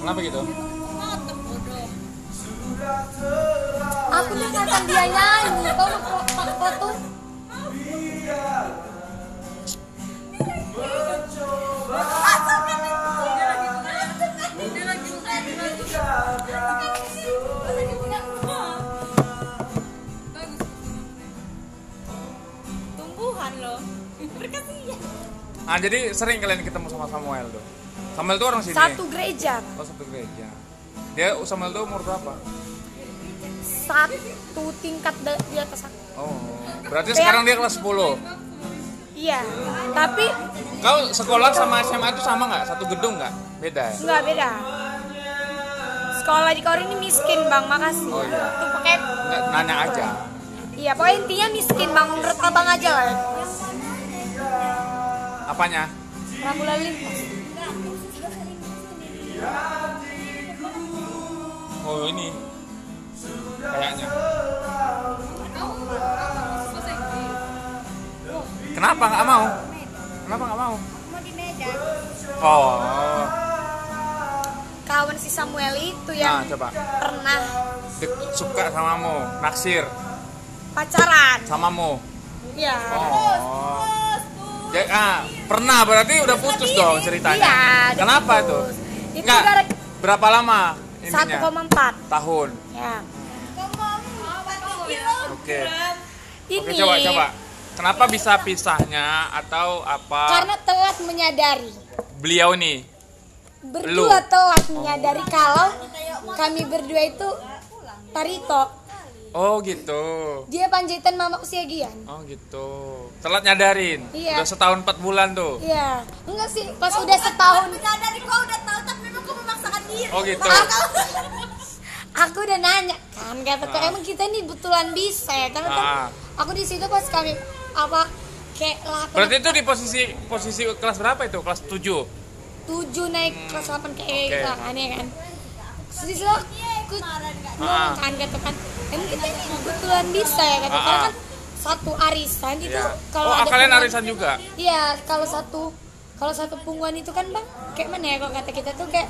Kenapa gitu? Aku dengarkan dia nyanyi. Kau mau foto? Dia lagi Nah jadi sering kalian ketemu sama Samuel tuh. Samuel tuh orang sini. Satu gereja. Oh satu gereja. Dia Samuel tuh umur berapa? Satu tingkat di atas aku. Oh. Berarti sekarang dia kelas 10. Iya. Tapi Kau sekolah sama SMA itu sama nggak? Satu gedung nggak? Beda ya? nggak beda. Sekolah di Kori ini miskin bang, makasih. Oh, iya. Tuh pakai nanya aja. Iya, pokoknya intinya miskin bang menurut abang aja lah. Apanya? Rambu lalu lintas. Oh ini. Kayaknya. Kenapa nggak mau? Kenapa nggak mau? Mau di Medan. Oh. Kawan si Samuel itu Nah yang coba. pernah Dek- suka samamu, naksir pacaran. samamu. Iya. Oh. Ya, ah, pernah berarti udah putus dong ceritanya. Iya, Kenapa? Itu Nggak, gara- berapa lama intinya? 1,4 tahun. ya. Oke. Ini Oke, coba coba. Kenapa bisa pisahnya atau apa? karena telat menyadari. Beliau nih. Berdua Lu. telat menyadari kalau kami berdua itu Tarito. Oh gitu. Dia panjaitan mama usia gian. Oh gitu. Telat nyadarin. Iya. Udah setahun 4 bulan tuh. Iya. Enggak sih, pas udah setahun Menyadari kau udah tahu tapi memang kau memaksakan diri. Oh gitu. aku udah nanya kan kata Ah. emang kita ini betulan bisa ya karena kan Ah. aku di situ pas kami apa kayak lah Berarti itu di posisi posisi kelas berapa itu? Kelas 7. tujuh naik kelas 8 kayak Oke. gitu kan ya kan di situ aku ngomong kan kata kan emang kita ini betulan bisa ya kata Ah, karena ah. kan satu arisan itu Iya. kalau oh, ada kalian punggungan- arisan juga? Iya, kalau satu kalau satu punggungan itu kan bang, kayak mana ya kalau kata kita tuh kayak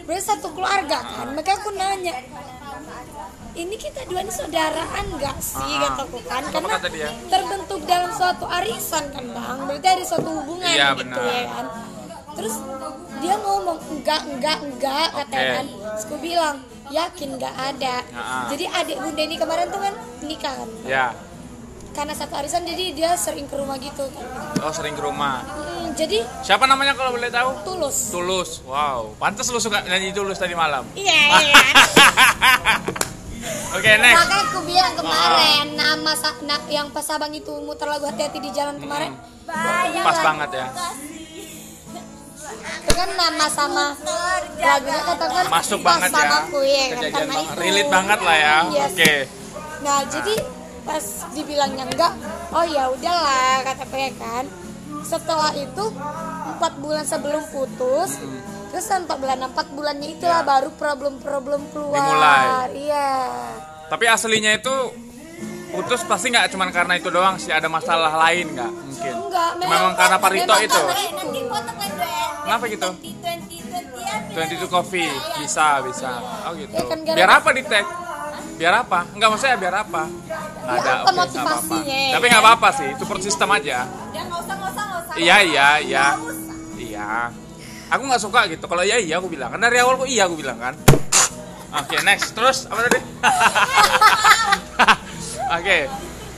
berarti satu keluarga kan. Makanya aku nanya, ini kita dua ini saudaraan nggak sih Ah. kataku kan? Karena kata dia? terbentuk dalam suatu arisan kan bang, berarti ada suatu hubungan Iya, gitu benar. ya kan. Terus dia ngomong enggak enggak enggak katanya Oke. kan. Terus aku bilang yakin nggak ada. Ah. Jadi adik bunda ini kemarin tuh kan nikah kan. Ya. Karena satu arisan jadi dia sering ke rumah gitu kan. Oh, sering ke rumah. Hmm, jadi Siapa namanya kalau boleh tahu? tulus. Tulus. Wow. Pantas lu suka nyanyi Tulus tadi malam. Iya, iya. Oke, next. Makanya aku bilang kemarin nama sa- na- yang pas abang itu muter lagu hati-hati di jalan kemarin. Pas banget ya. Itu kan nama sama lagunya katakan Masuk pas banget sama ya. aku ya kan Kejadian banget. itu. Relate banget lah ya. Yes. Oke. Nah, jadi pas dibilangnya enggak, oh ya udahlah kataku ya kan. Setelah itu empat bulan sebelum putus, terus kan empat bulan empat bulannya itulah baru problem-problem keluar. Hmm. Dimulai. Iya. Tapi aslinya itu putus pasti nggak cuman karena itu doang sih ada masalah lain nggak mungkin. Enggak, Memang karena Parito memang itu. Kenapa gitu? 20 20 22 coffee bisa bisa. Oh gitu. Ya kan, Biar apa di tag? Biar apa? Enggak maksudnya biar apa? Nggak Ya, ada. oke, nggak apa-apa. ya Tapi nggak apa-apa sih. Itu support system aja. Nggak nggak nggak usah. Iya iya iya. Iya. Aku nggak suka gitu. Kalau iya iya aku bilang. Kan dari awal kok iya aku bilang kan. Oke next. Terus apa tadi? Oke.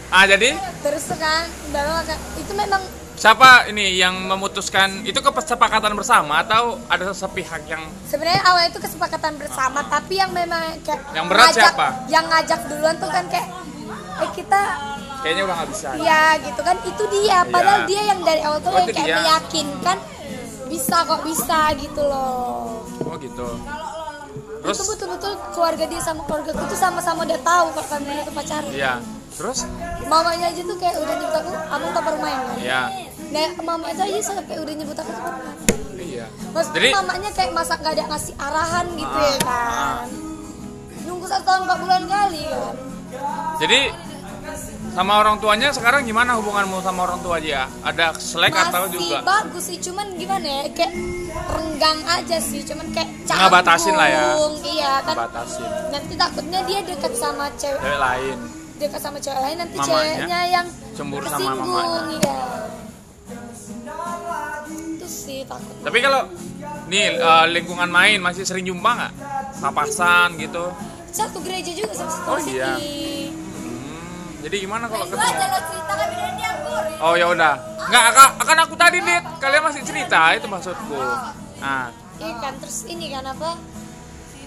Ah jadi Terus kan baru agak- itu memang siapa ini yang memutuskan itu kesepakatan bersama atau ada sepihak yang sebenarnya awal itu kesepakatan bersama tapi yang memang kayak Yang berat ngajak- siapa? Yang ngajak duluan tuh kan kayak eh kita kayaknya udah nggak bisa. ya gitu kan itu dia padahal Iya. dia yang dari awal tuh Oh, yang kayak dia. meyakinkan bisa kok bisa gitu loh. Oh gitu. Itu Terus betul-betul keluarga dia sama keluarga tuh sama-sama udah tahu kalau kami itu pacaran. iya. Terus Mamanya aja tuh kayak udah nyebut aku, abang tak pernah main kan? ya. Nah, mama itu aja sampai udah nyebut aku tuh. Iya. Maksudnya Jadi mamanya kayak masa nggak ada ngasih arahan gitu Ah, ya kan. Nunggu satu tahun empat bulan kali kan. jadi sama orang tuanya sekarang gimana hubunganmu sama orang tua dia? Ada selek atau masih juga? bagus sih cuman gimana ya kayak renggang aja sih cuman kayak canggung Ngebatasin lah ya. iya kan Batasin. nanti takutnya dia dekat sama cewek Cewek lain. dekat sama cewek lain nanti Mamanya ceweknya yang cemburu sama mamanya. iya itu sih takut Tapi kalau nih eh, lingkungan main masih sering jumpa nggak? Papasan gitu. satu gereja juga sama satu Oh, iya. sini. Jadi gimana kalau Lu aja ketemu? lo cerita kan. Oh ya udah. Nggak akan, akan aku tadi dit. Kalian masih cerita itu maksudku. Nah, iya kan terus ini kan apa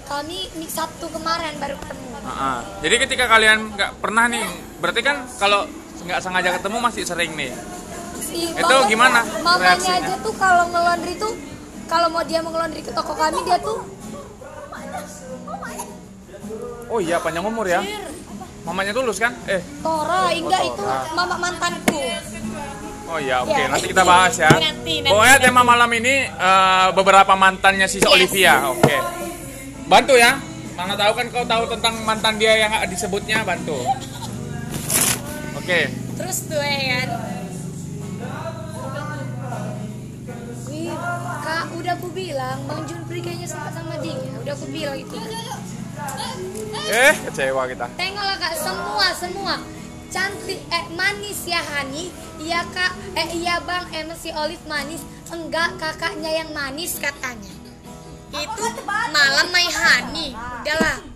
kami nih Sabtu kemarin baru ketemu ah. jadi ketika kalian nggak pernah nih, berarti kan kalau nggak sengaja ketemu masih sering nih. Si Itu mamanya- gimana mamanya reaksinya? aja tuh kalau ngelondri tuh kalau mau dia mau ngelondri ke toko kami dia tuh Oh iya panjang umur ya. Mamanya tulus kan? Eh, Tora enggak itu Tora. mama mantanku Oh iya, oke. Ya. Nanti kita bahas ya. Nanti, nanti, Pokoknya nanti. tema malam ini eh, beberapa mantannya si Yes. Olivia. Oke. Bantu ya. Mana tahu kan kau tahu tentang mantan dia yang disebutnya bantu. Oke. terus tuh ya kan Wih, kak udah aku bilang Bang Junpri kayaknya suka sama dia udah aku bilang itu Eh, kecewa kita. tengoklah kak. Semua semua. Cantik eh manis ya Hani. Iya kak. Eh iya bang. Emang si Olive manis. Enggak kakaknya yang manis katanya. Itu malam my Hani. Udahlah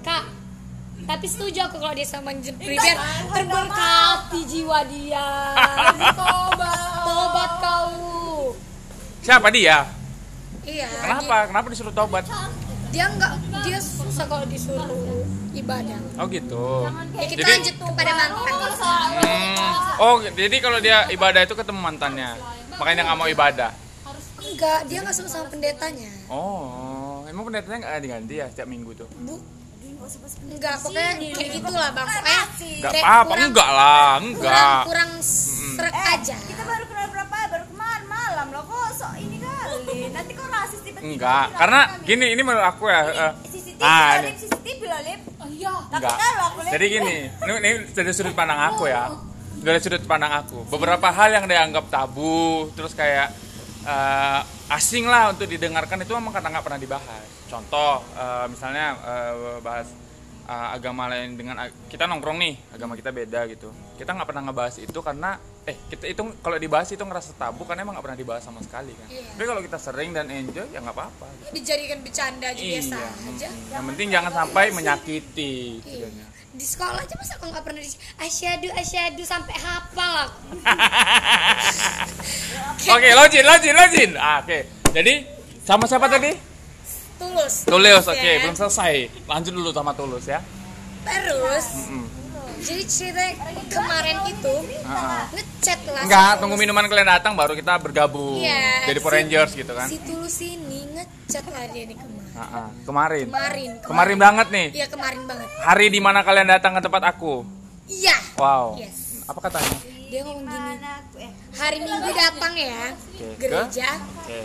kak tapi setuju aku kalau dia sama biar terberkati jiwa dia. Tobat. Tobat kau. Siapa dia? iya Kenapa? Kenapa disuruh tobat? Dia enggak dia susah kalau disuruh ibadah Oh gitu. ya kita Jadi- lanjut kepada mantan Hmm. Oh, jadi kalau dia ibadah itu ketemu mantannya. Makanya nggak mau ibadah. Enggak, dia nggak suka sama pendetanya. Oh, emang pendetanya nggak ganti ya setiap minggu tuh? Bu, enggak, pokoknya kayak gitulah bang. Pokoknya Nggak re- apa-apa, kurang- enggak lah, Kurang, enggak. kurang seret Eh, aja. kita baru kenal berapa? Baru kemarin malam loh. Kok sok ini kali? Nanti kok rasis tiba-tiba. Enggak, karena kami. gini, ini menurut aku ya. eh, CCTV ah, loh, ini. CCTV loh, Lip. Oh iya. Enggak. Jadi gini, ini, ini dari sudut pandang aku ya. Dari sudut pandang aku, beberapa hal yang dianggap tabu, terus kayak eh, asing lah untuk didengarkan itu memang karena nggak pernah dibahas. Contoh, eh, misalnya eh, bahas eh, agama lain dengan kita nongkrong nih, agama kita beda gitu. Kita nggak pernah ngebahas itu karena eh kita itu kalau dibahas itu ngerasa tabu karena emang nggak pernah dibahas sama sekali kan. Iya. Tapi kalau kita sering dan enjoy ya nggak apa-apa. gitu. Dijadikan bercanda aja biasa Iya, aja. mm, yang penting jangan sampai menyakiti. Iya. tujuannya. Di sekolah aja masa aku nggak pernah di asyadu asyadu sampai hafal aku. Oke, login, login, login. Ah, oke. Jadi sama siapa tadi? Tulus. Tulus. Oke, Ya. belum selesai. Lanjut dulu sama Tulus ya. Terus, Mm. Jadi cerita kemarin itu Ah, ah. ngechat lah. Enggak, si tunggu minuman kalian datang baru kita bergabung. Iya. Jadi Power si- Rangers gitu kan. Si Tulus ini ngechat lah dia nih kemarin. Ah, ah. Kemarin. Kemarin. Kemarin banget nih. Iya kemarin banget. Hari di mana kalian datang ke tempat aku. Iya. Wow. Yes. Apa katanya? Dia ngomong gini. Eh. Hari Minggu datang ya Oke, ke? gereja. Oke.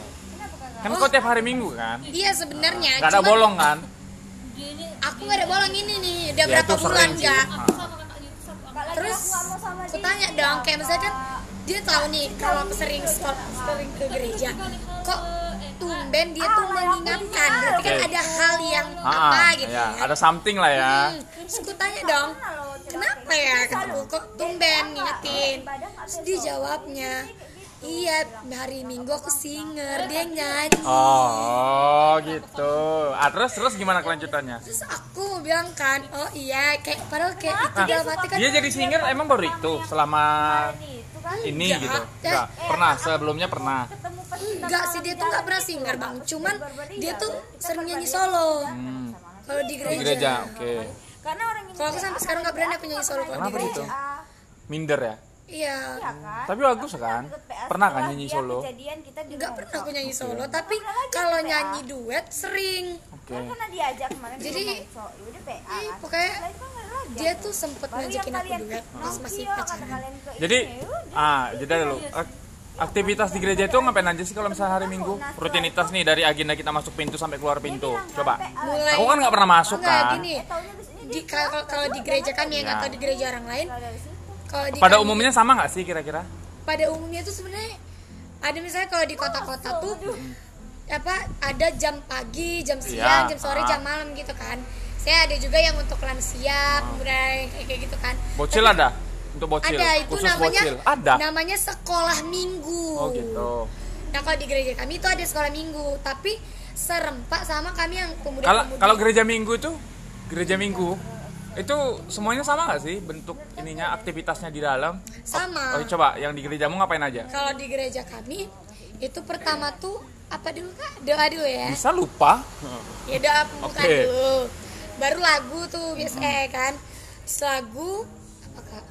Kan kau tiap hari Minggu kan? Iya sebenarnya. Gak ada bolong kan? Aku nggak ada bolong ini nih. Udah Ya berapa bulan? Ah. Terus aku tanya dong kayak misalnya kan dia tahu nih kalau aku sering stop sering ke gereja. Kok tumben dia tuh mengingatkan. Berarti kan ada hal yang Ah, apa ah, gitu ya, ya. ada something lah ya. Hmm, Terus aku tanya dong, kenapa ya kok tumben ngingetin? Terus dia jawabnya, iya hari Minggu aku singer, dia nyanyi. Oh, gitu. Ah, terus terus gimana kelanjutannya? Terus aku bilang kan, oh iya, kayak padahal kayak itu Nah, dalam hati kan dia jadi singer emang baru itu selama ini Enggak. gitu. Enggak, pernah sebelumnya pernah. enggak sih dia tuh nggak pernah singer bang, cuman dia tuh sering nyanyi solo. Hmm, Kalau di di gereja. gereja, oke. Karena orang ini Kalau aku sampai sekarang nggak berani aku nyanyi solo kalau di gereja. gitu? Minder ya? Iya. Tapi bagus kan? Pernah kan nyanyi solo? Kejadian kita di Nggak pernah aku nyanyi solo, tapi kalau nyanyi duet sering. Oke. Kan pernah diajak kemarin Jadi- di so, ya udah PA Ih, kan. pokoknya kan nggak ada lagi. dia tuh sempet Baru ngajakin aku duet pas masih pacaran. ke Jadi, ya ah, jeda dulu. Ak- Aktivitas di gereja itu ngapain aja sih kalau misalnya hari Minggu? Rutinitas nih dari agenda kita masuk pintu sampai keluar pintu. Coba. Mulai Aku kan nggak pernah masuk Enggak, kan. gini. Eh, taunya abis ini di kalau kalau di gereja kami yang Ya. atau di gereja orang lain kalau di Pada umumnya sama nggak sih kira-kira? pada umumnya tuh sebenarnya ada misalnya kalau di kota-kota tuh apa ada jam pagi jam siang Iya, jam sore ah. jam malam gitu kan saya ada juga yang untuk lansia kemudian kayak kayak gitu kan Bocil ada? Untuk bocil? ada itu Khusus namanya bocil? Ada? namanya sekolah minggu Oh gitu. nah kalau di gereja kami itu ada sekolah minggu tapi serempak sama kami yang pemuda Kalau kalau gereja minggu itu, gereja minggu itu semuanya sama nggak sih bentuk ininya aktivitasnya di dalam? sama Oh, coba yang di gerejamu ngapain aja? kalau di gereja kami itu pertama tuh apa dulu kak doa dulu ya Bisa lupa? ya doa pembukaan Oke. dulu baru lagu tuh biasanya kan Setelah lagu apa kak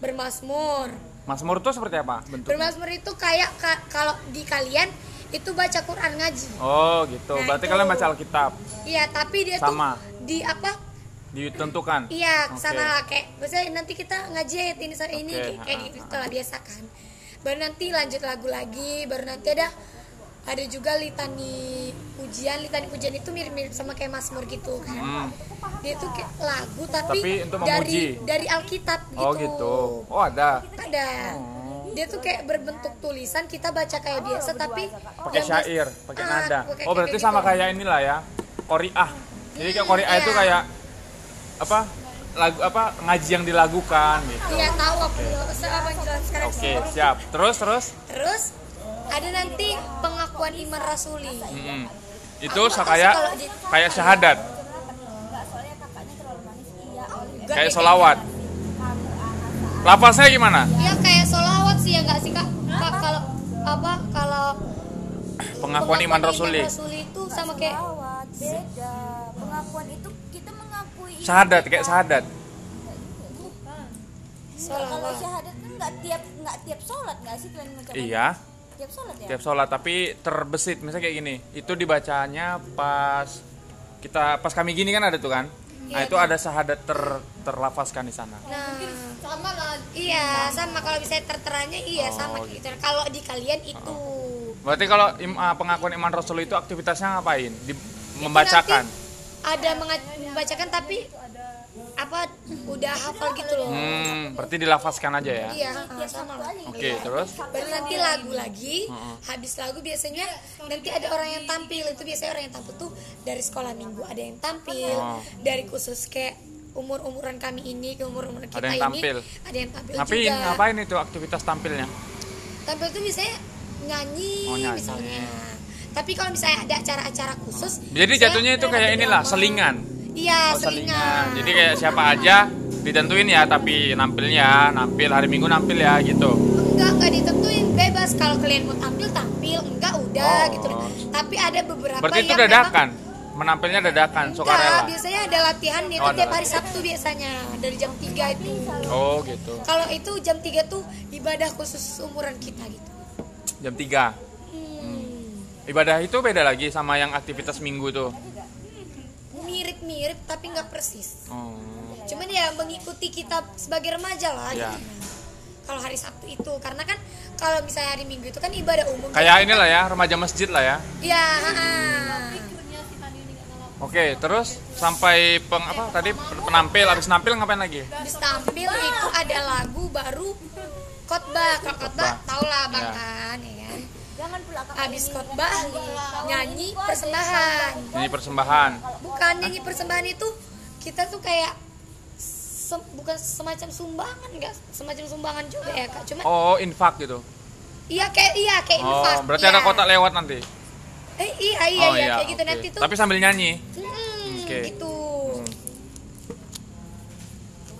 bermasmur Mazmur itu seperti apa bentuk? bermasmur itu kayak ka- kalau di kalian itu baca Quran ngaji Oh gitu. Nah, Berarti itu. kalian baca Alkitab. iya tapi dia Sama. tuh di apa Ditentukan. iya Oke. sama lah kayak biasanya nanti kita ngaji ayat ini sampai ini Oke, kayak, kayak ha, gitu lah biasa kan baru nanti lanjut lagu lagi baru nanti ada ada juga litani pujian litani pujian itu mirip-mirip sama kayak Mazmur gitu kan Hmm. dia tuh kayak lagu tapi, Tapi untuk dari dari Alkitab gitu. Oh gitu. Oh ada. Ada. Dia tuh kayak berbentuk tulisan kita baca kayak biasa tapi Pakai syair, pakai Ah, nada. pakai- Oh berarti kayak sama gitu. kayak inilah ya. Qoriah. Jadi kayak Qoriah itu iya. kayak apa? Lagu apa ngaji yang dilagukan gitu. Iya tahu aku apa sekarang. Oke, siap. Terus terus. Terus ada nanti pengakuan iman rasuli. Mm-mm. Itu kayak kayak syahadat, enggak soalnya kakaknya terlalu manis iya Oli Enggak kayak solawat. Lafaznya gimana? Iya kayak solawat sih ya nggak sih kak? Kak kalau apa kalau Pengakuan iman rasuli. rasuli itu sama kayak beda pengakuan itu kita mengakui Syahadat kita. kayak syahadat. kalau solawat. syahadat kan nggak tiap nggak tiap sholat nggak sih kalian mengucapkan Iya, tiap sholat ya tiap sholat tapi terbesit misalnya kayak gini. Itu dibacanya pas kita pas kami gini kan ada tuh kan. Nah, Iya, itu ada syahadat ter terlafazkan di sana. Nah, sama lah. Iya, sama kalau bisa terteranya iya Oh, sama kayak gitu. Kalau di kalian itu Berarti kalau im- ah, pengakuan iman Rasul itu aktivitasnya ngapain? Di- membacakan. nanti ada membacakan tapi apa udah hafal gitu loh. Hmm, berarti dilafazkan aja ya. Iya, sama lah. Oke, terus Baru nanti lagu lagi, habis lagu biasanya nanti ada orang yang tampil itu biasanya orang yang tampil tuh dari sekolah minggu ada yang tampil, Oh. dari khusus kayak umur umuran kami ini ke umur umuran kita Ada yang ini tampil. ada yang tampil ngapain? juga. Ngapain itu aktivitas tampilnya? tampil tuh misalnya nyanyi, Oh, nyanyi. misalnya tapi kalau misalnya ada acara-acara khusus Jadi jatuhnya itu kayak inilah drama. selingan. iya Oh, selingan. Jadi kayak siapa aja ditentuin ya, tapi nampilnya, nampil hari Minggu nampil ya gitu. enggak enggak ditentuin bebas kalau kalian mau tampil tampil enggak udah Oh. gitu tapi ada beberapa Berarti itu dadakan. Menampilnya dadakan, sukarela. biasanya ada latihan itu Oh, ada tiap hari. Sabtu biasanya dari jam 3 itu Oh, gitu. kalau itu jam 3 tuh ibadah khusus umuran kita gitu Jam 3. Ibadah itu beda lagi sama yang aktivitas Minggu tuh. mirip-mirip tapi nggak persis Oh. cuman ya mengikuti kita sebagai remaja lah Ya. gitu. kalau hari Sabtu itu karena kan kalau misalnya hari Minggu itu kan ibadah umum Kayak inilah ya, remaja masjid lah ya. ya ha-ha. Oke, terus sampai peng apa tadi penampil, habis nampil ngapain lagi? habis tampil itu ada lagu baru khotbah kalau khotbah Khotbah. tau lah bang Ya. kan ya kan jangan pula kakak habis khotbah nyanyi persembahan Ini persembahan. bukan nyanyi persembahan itu kita tuh kayak se- bukan semacam sumbangan enggak semacam sumbangan juga ya kak cuma Oh, infak gitu. iya kayak iya kayak Oh, infak berarti iya. ada kotak lewat nanti. eh iya iya oh iya kayak gitu oke. nanti tuh Tapi sambil nyanyi. Hmm, Oke. gitu.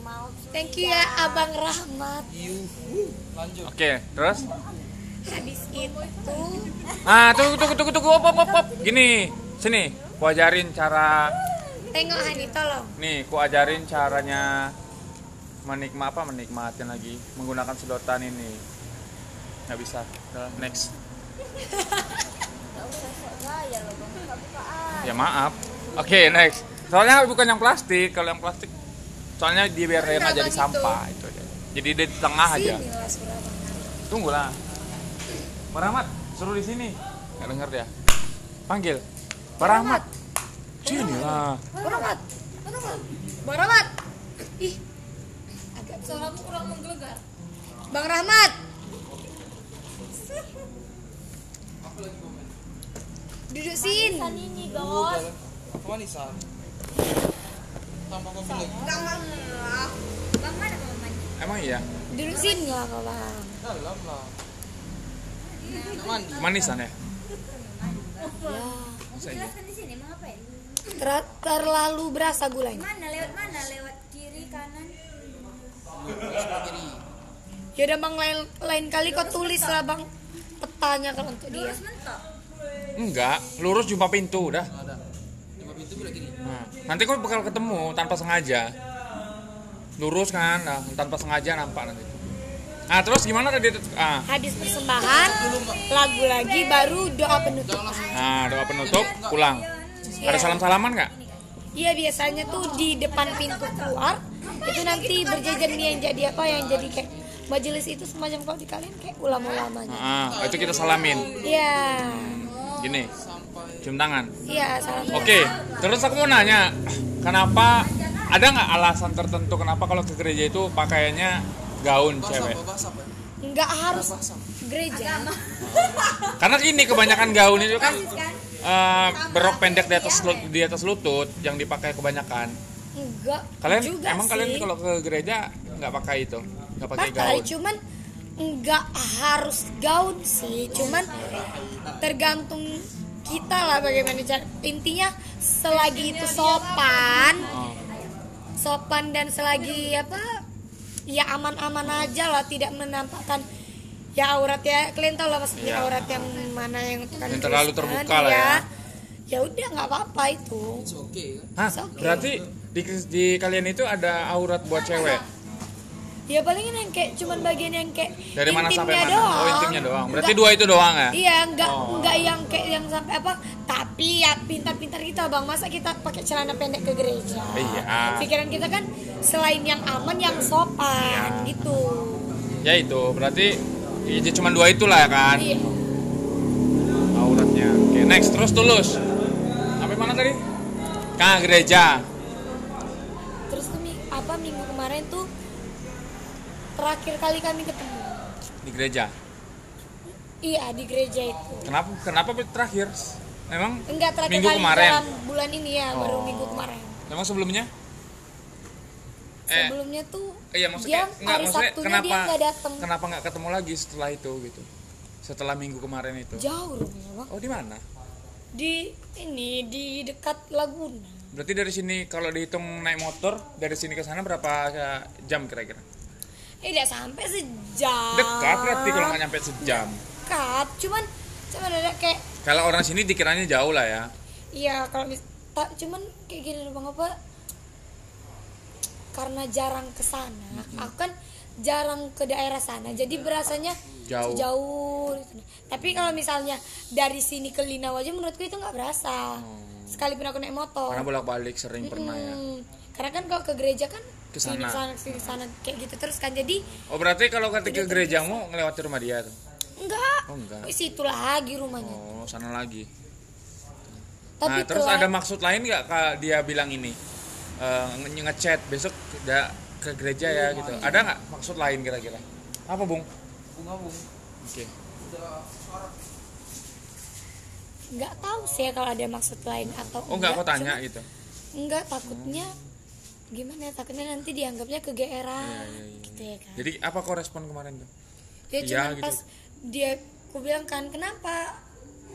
mau Thank you ya Abang Rahmat. Oke, terus? Habis itu Ah, tunggu tunggu tunggu tunggu op op op, op. Gini, sini. Ku ajarin cara tengok Hani tolong. nih, ku ajarin caranya menikmati apa menikmatin lagi menggunakan sedotan ini. Nggak bisa. Next. Ya maaf. Oke, next. Soalnya bukan yang plastik, kalau yang plastik soalnya dibiarin aja di abang sampah itu aja. Jadi di tengah aja. Sini Pak Rahmat, suruh di sini. Nggak denger dia. Panggil. Pak Rahmat. Sini lah. Bang Rahmat. Bang Rahmat. Ih agak Suaramu kurang menggelegar. Bang Rahmat duduk sin Kan ini bos. Apa manisan? Tambah kopi lagi. Bang Bang mana bang mandi? Emang iya? duduk sin kok bang Dalam lah. Manisan ya? Masa iya? Ter- terlalu berasa gulanya Mana lewat mana? Lewat kiri kanan? Ya udah bang lain lain kali kau tulis lah bang petanya kalau untuk dia. Enggak, lurus jumpa pintu udah. Pintu kiri. Nah, nanti kau bakal ketemu tanpa sengaja. Lurus kan, nah, tanpa sengaja nampak nanti. Ah, terus gimana tadi? Ah, habis persembahan lagu lagi baru doa penutup nah doa penutup, pulang. Ada salam-salaman nggak? Iya biasanya tuh di depan pintu keluar itu nanti berjajar nih yang jadi apa yang jadi kayak majelis itu semacam kalau di kalian kayak ulama-ulamanya. Ah, itu kita salamin. Iya, Gini, cium tangan. iya salam. Oke, terus aku mau nanya, kenapa ada nggak alasan tertentu kenapa kalau ke gereja itu pakaiannya gaun Bahasa cewek? apa? Bahasa apa? Nggak harus gereja. Karena gini kebanyakan gaun itu kan eh, berok pendek di atas lut- di atas lutut yang dipakai kebanyakan. Enggak. Kalian juga emang sih. kalian kalau ke gereja nggak pakai itu, nggak pakai pakai gaun? cuman nggak harus gaun sih, cuman tergantung kita lah bagaimana cara intinya selagi itu sopan Oh. sopan dan selagi apa ya aman-aman aja lah tidak menampakkan ya aurat ya kalian tahu lah maksudnya Iya. aurat yang mana yang bukan Yang terlalu Kristen, terbuka lah ya. ya udah nggak apa-apa itu It's okay kan? Hah, It's okay. berarti di, di kalian itu ada aurat buat cewek? Ya palingan yang kayak cuman bagian yang kayak Dari mana sampai mana? doang. Oh, intimnya doang. Berarti Nggak- dua itu doang ya? Iya, enggak Oh. enggak yang kayak yang sampai apa? Tapi ya pintar-pintar kita, Bang. Masa kita pakai celana pendek ke gereja? Iya. Pikiran kita kan selain yang aman yang sopan Iya. gitu. Ya itu, berarti ya, cuma dua itulah ya kan? Iya. auratnya. Oke, next terus tulus. Sampai mana tadi? Ke gereja. Terus tuh apa minggu kemarin tuh terakhir kali kami ketemu. Di gereja. Iya, di gereja itu. Kenapa kenapa terakhir? Memang Enggak terakhir Minggu kali kemarin? dalam bulan ini ya, baru Oh. minggu kemarin. memang sebelumnya? Eh, Sebelumnya tuh iya dia maksudnya enggak hari maksudnya Sabtunya kenapa dia nggak datang. kenapa nggak ketemu lagi setelah itu gitu? Setelah minggu kemarin itu. Jauh rumahnya, Bang. Oh, di mana? Di ini di dekat Laguna. Berarti dari sini kalau dihitung naik motor dari sini ke sana berapa eh, jam kira-kira? Eh, tidak sampai sejam. Dekat berarti kalau nggak nyampe sejam. Dekat, cuman cuman ada kayak Kalau orang sini dikiranya jauh lah ya. iya kalau mis- tak cuman kayak gini loh Bang apa? Karena jarang ke sana. Aku kan jarang ke daerah sana. Jadi berasanya Jauh. jauh. Tapi kalau misalnya dari sini ke Linau aja menurutku itu nggak berasa. Sekalipun aku naik motor. Karena bolak-balik sering pernah ya. Hmm, Karena kan kalau ke gereja kan Ke sini sana. sana sini sana kayak gitu terus kan jadi Oh berarti kalau ketika ke gerejamu ngelewati rumah dia tuh? enggak Oh enggak. di situ lagi rumahnya Oh sana lagi. tapi nah terus ada maksud lain nggak kak dia bilang ini Eh, nge- ngechat besok udah ke gereja ya gitu. Ada nggak maksud lain kira-kira? Apa bung? Bunga bung. Oke. Suara. nggak tahu sih ya kalau ada maksud lain atau Oh nggak kau tanya cuma- gitu? enggak takutnya gimana ya takutnya nanti dianggapnya kegeeran Iya, iya, iya. gitu ya kan Jadi apa kau respon kemarin tuh? dia iya, cuma gitu. pas dia aku bilang kan kenapa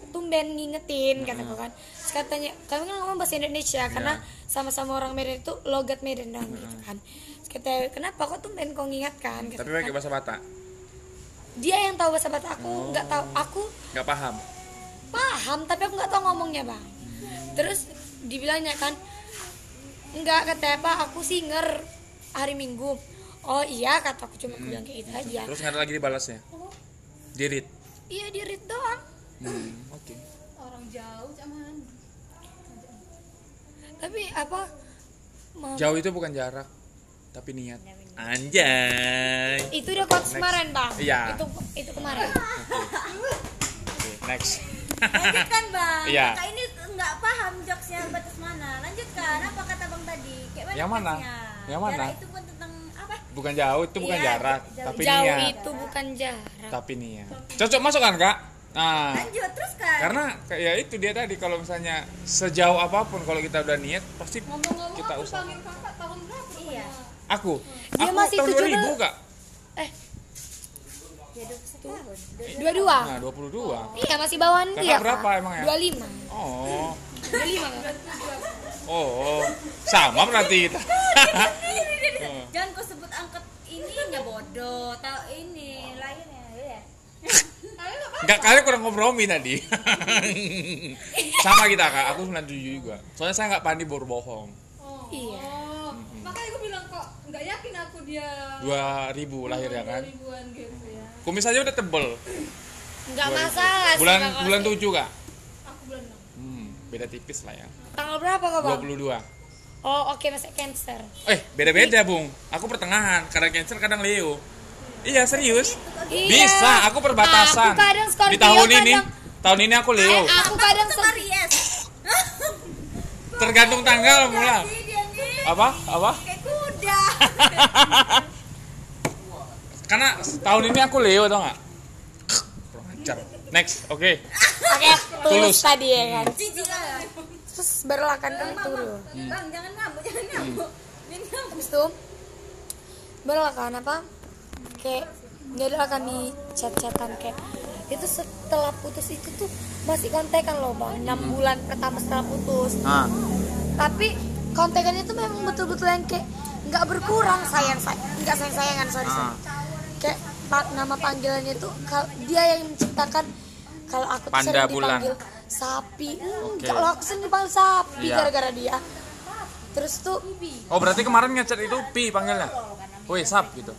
tumben ngingetin kataku kan Terus katanya kami kan ngomong bahasa Indonesia Iya. karena sama-sama orang Medan itu logat Medan dong gitu kan Terus kata kenapa kok tumben kau ngingatkan Tapi kan. pakai bahasa Batak? dia yang tahu bahasa Batak aku Oh. nggak tahu aku Nggak paham? paham tapi aku nggak tahu ngomongnya bang terus dibilangnya kan nggak kata apa aku singer hari Minggu oh iya kata aku cuma aku bilang kayak gitu aja Terus nggak ada lagi dibalasnya? Dirit? iya di read doang Hmm, Oke. Orang jauh cuman. tapi apa ma- Jauh itu bukan jarak, tapi niat. Anjay. itu udah kemarin bang Iya. itu itu kemarin Oke, next. Lanjutkan bang. Iya. Kakak ini nggak paham jokesnya batas mana. Lanjutkan. Apa kata bang tadi? Kayak mana? Yang mana? jokesnya? Yang mana? Jarak itu bukan tentang apa? Bukan jauh, itu bukan Iya, jarak, jauh. tapi Jauh niat. itu bukan jarak. Tapi niat. Cocok masuk kan, Kak? Nah, Lanjut terus kan. karena kayak itu dia tadi kalau misalnya sejauh apa pun kalau kita udah niat pasti Ngomong-ngomong kita usaha. panggil kakak tahun berapa? Iya. Aku, Dia aku masih tahun 17. 2000, Kak. Eh, Ya 21 tahun. dua-dua. Nah, 22. Iya, masih bawaan Kakak dia. berapa Kak. emang ya? 25. Oh. 25 kan? Oh, sama berarti kita. Oh. Jangan kau sebut angkat ininya bodoh. Tahu ini lainnya ya. Enggak kali kurang kompromi tadi. Sama kita kak, aku 97 juga. Soalnya saya nggak pandai berbohong. Oh. Iya. Oh, Makanya aku bilang kok nggak yakin aku dia 2000 lahir ya kan. gitu ya. Kumis aja udah tebel. Enggak masalah. Bulan bulan 7 kak. Aku bulan enam. Hmm, beda tipis lah ya. Tanggal berapa kak bang? 22. Oh oke masih cancer. Eh, beda-beda bung. Aku pertengahan, kadang Cancer, kadang Leo. Iya serius. Iya. Bisa, aku perbatasan. Aku kadang Scorpio, Di tahun ini, kadang- tahun ini aku Leo. Eh, aku kadang. Aries. Tergantung tanggal mula. Apa? Apa? Karena tahun ini aku Leo tau gak? Kurang ajar. Next, oke. Oke, tulus Tulus. tadi ya kan. Terus baru lah kan. Bang jangan ngambek, jangan ngambek. Jangan ngambek. Habis itu baru lah kan apa? Kayak nggak ada kami chat-chatan kayak itu setelah putus itu tuh masih kontekan loh bang 6 bulan pertama setelah putus Ah, tapi kontekan itu memang betul-betul yang kayak nggak berkurang sayang sayang nggak sayang sayangan sorry sorry Ah. kayak nama panggilannya kal- dia yang menciptakan kalau aku tuh Panda sering bulan. dipanggil sapi Hmm, Oke. kalau aku sering dipanggil sapi Iya. gara-gara dia terus tuh Oh berarti kemarin ngechat itu Pi panggilnya? Woi sap gitu.